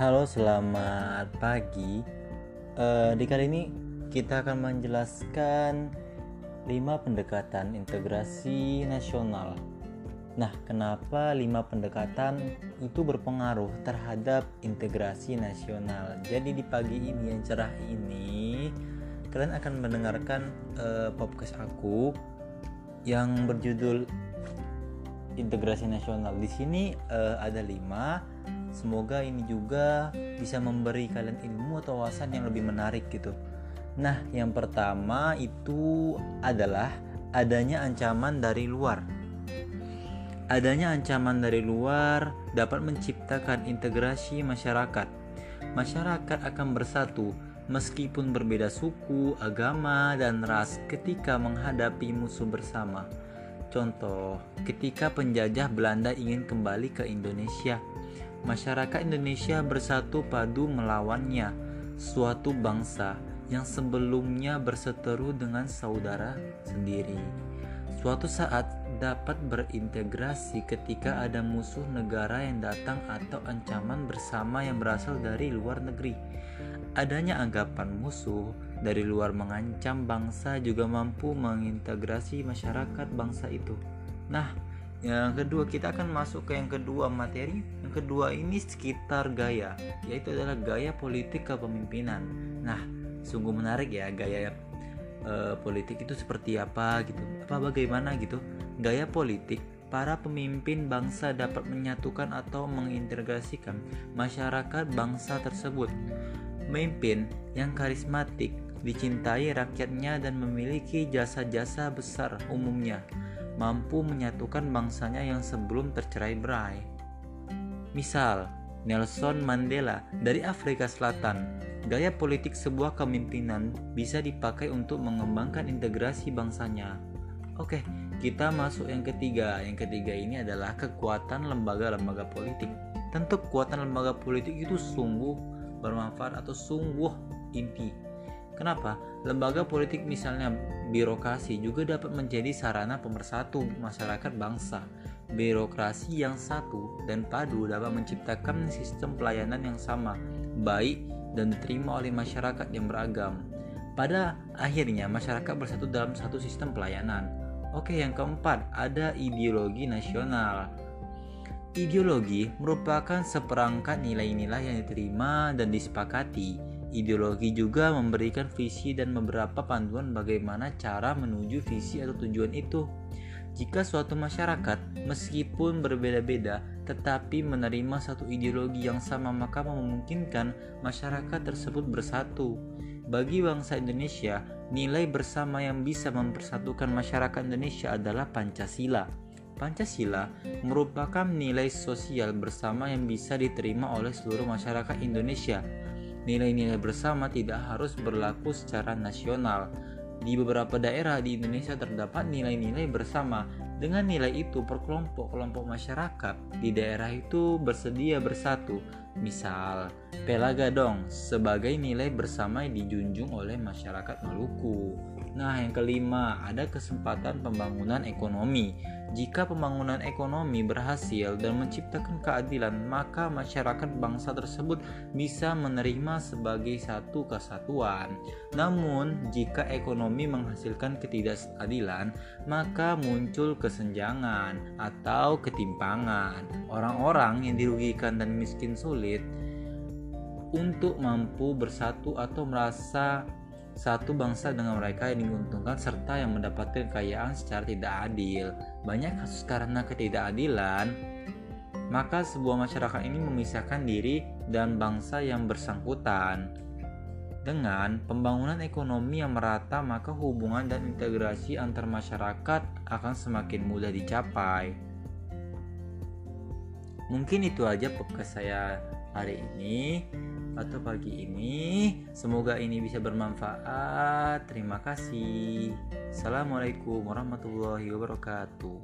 Halo, selamat pagi. Uh, di kali ini kita akan menjelaskan 5 pendekatan integrasi nasional. Nah, kenapa 5 pendekatan itu berpengaruh terhadap integrasi nasional? Jadi di pagi ini yang cerah ini kalian akan mendengarkan uh, podcast aku yang berjudul integrasi nasional. Di sini uh, ada 5 Semoga ini juga bisa memberi kalian ilmu atau wawasan yang lebih menarik gitu. Nah, yang pertama itu adalah adanya ancaman dari luar. Adanya ancaman dari luar dapat menciptakan integrasi masyarakat. Masyarakat akan bersatu meskipun berbeda suku, agama, dan ras ketika menghadapi musuh bersama. Contoh, ketika penjajah Belanda ingin kembali ke Indonesia, masyarakat Indonesia bersatu padu melawannya, suatu bangsa yang sebelumnya berseteru dengan saudara sendiri. Suatu saat dapat berintegrasi ketika ada musuh negara yang datang atau ancaman bersama yang berasal dari luar negeri. Adanya anggapan musuh dari luar mengancam bangsa juga mampu mengintegrasi masyarakat bangsa itu. Nah, yang kedua kita akan masuk ke yang kedua materi. Yang kedua ini sekitar gaya, yaitu adalah gaya politik kepemimpinan. Nah, sungguh menarik ya gaya uh, politik itu seperti apa gitu. Apa bagaimana gitu? Gaya politik para pemimpin bangsa dapat menyatukan atau mengintegrasikan masyarakat bangsa tersebut. Pemimpin yang karismatik, dicintai rakyatnya dan memiliki jasa-jasa besar umumnya mampu menyatukan bangsanya yang sebelum tercerai-berai. Misal, Nelson Mandela dari Afrika Selatan. Gaya politik sebuah kepemimpinan bisa dipakai untuk mengembangkan integrasi bangsanya. Oke, kita masuk yang ketiga. Yang ketiga ini adalah kekuatan lembaga-lembaga politik. Tentu kekuatan lembaga politik itu sungguh bermanfaat atau sungguh inti Kenapa? Lembaga politik misalnya birokrasi juga dapat menjadi sarana pemersatu masyarakat bangsa. Birokrasi yang satu dan padu dapat menciptakan sistem pelayanan yang sama, baik dan diterima oleh masyarakat yang beragam. Pada akhirnya masyarakat bersatu dalam satu sistem pelayanan. Oke, yang keempat, ada ideologi nasional. Ideologi merupakan seperangkat nilai-nilai yang diterima dan disepakati Ideologi juga memberikan visi dan beberapa panduan bagaimana cara menuju visi atau tujuan itu. Jika suatu masyarakat, meskipun berbeda-beda, tetapi menerima satu ideologi yang sama, maka memungkinkan masyarakat tersebut bersatu. Bagi bangsa Indonesia, nilai bersama yang bisa mempersatukan masyarakat Indonesia adalah Pancasila. Pancasila merupakan nilai sosial bersama yang bisa diterima oleh seluruh masyarakat Indonesia Nilai-nilai bersama tidak harus berlaku secara nasional. Di beberapa daerah di Indonesia terdapat nilai-nilai bersama. Dengan nilai itu, perkelompok-kelompok masyarakat di daerah itu bersedia bersatu. Misal, Pelagadong sebagai nilai bersama dijunjung oleh masyarakat Maluku. Nah, yang kelima, ada kesempatan pembangunan ekonomi. Jika pembangunan ekonomi berhasil dan menciptakan keadilan, maka masyarakat bangsa tersebut bisa menerima sebagai satu kesatuan. Namun, jika ekonomi menghasilkan ketidakadilan, maka muncul kesenjangan atau ketimpangan. Orang-orang yang dirugikan dan miskin sulit untuk mampu bersatu atau merasa satu bangsa dengan mereka yang diuntungkan serta yang mendapatkan kekayaan secara tidak adil. Banyak kasus karena ketidakadilan, maka sebuah masyarakat ini memisahkan diri dan bangsa yang bersangkutan. Dengan pembangunan ekonomi yang merata, maka hubungan dan integrasi antar masyarakat akan semakin mudah dicapai. Mungkin itu aja podcast saya hari ini atau pagi ini. Semoga ini bisa bermanfaat. Terima kasih. Assalamualaikum warahmatullahi wabarakatuh.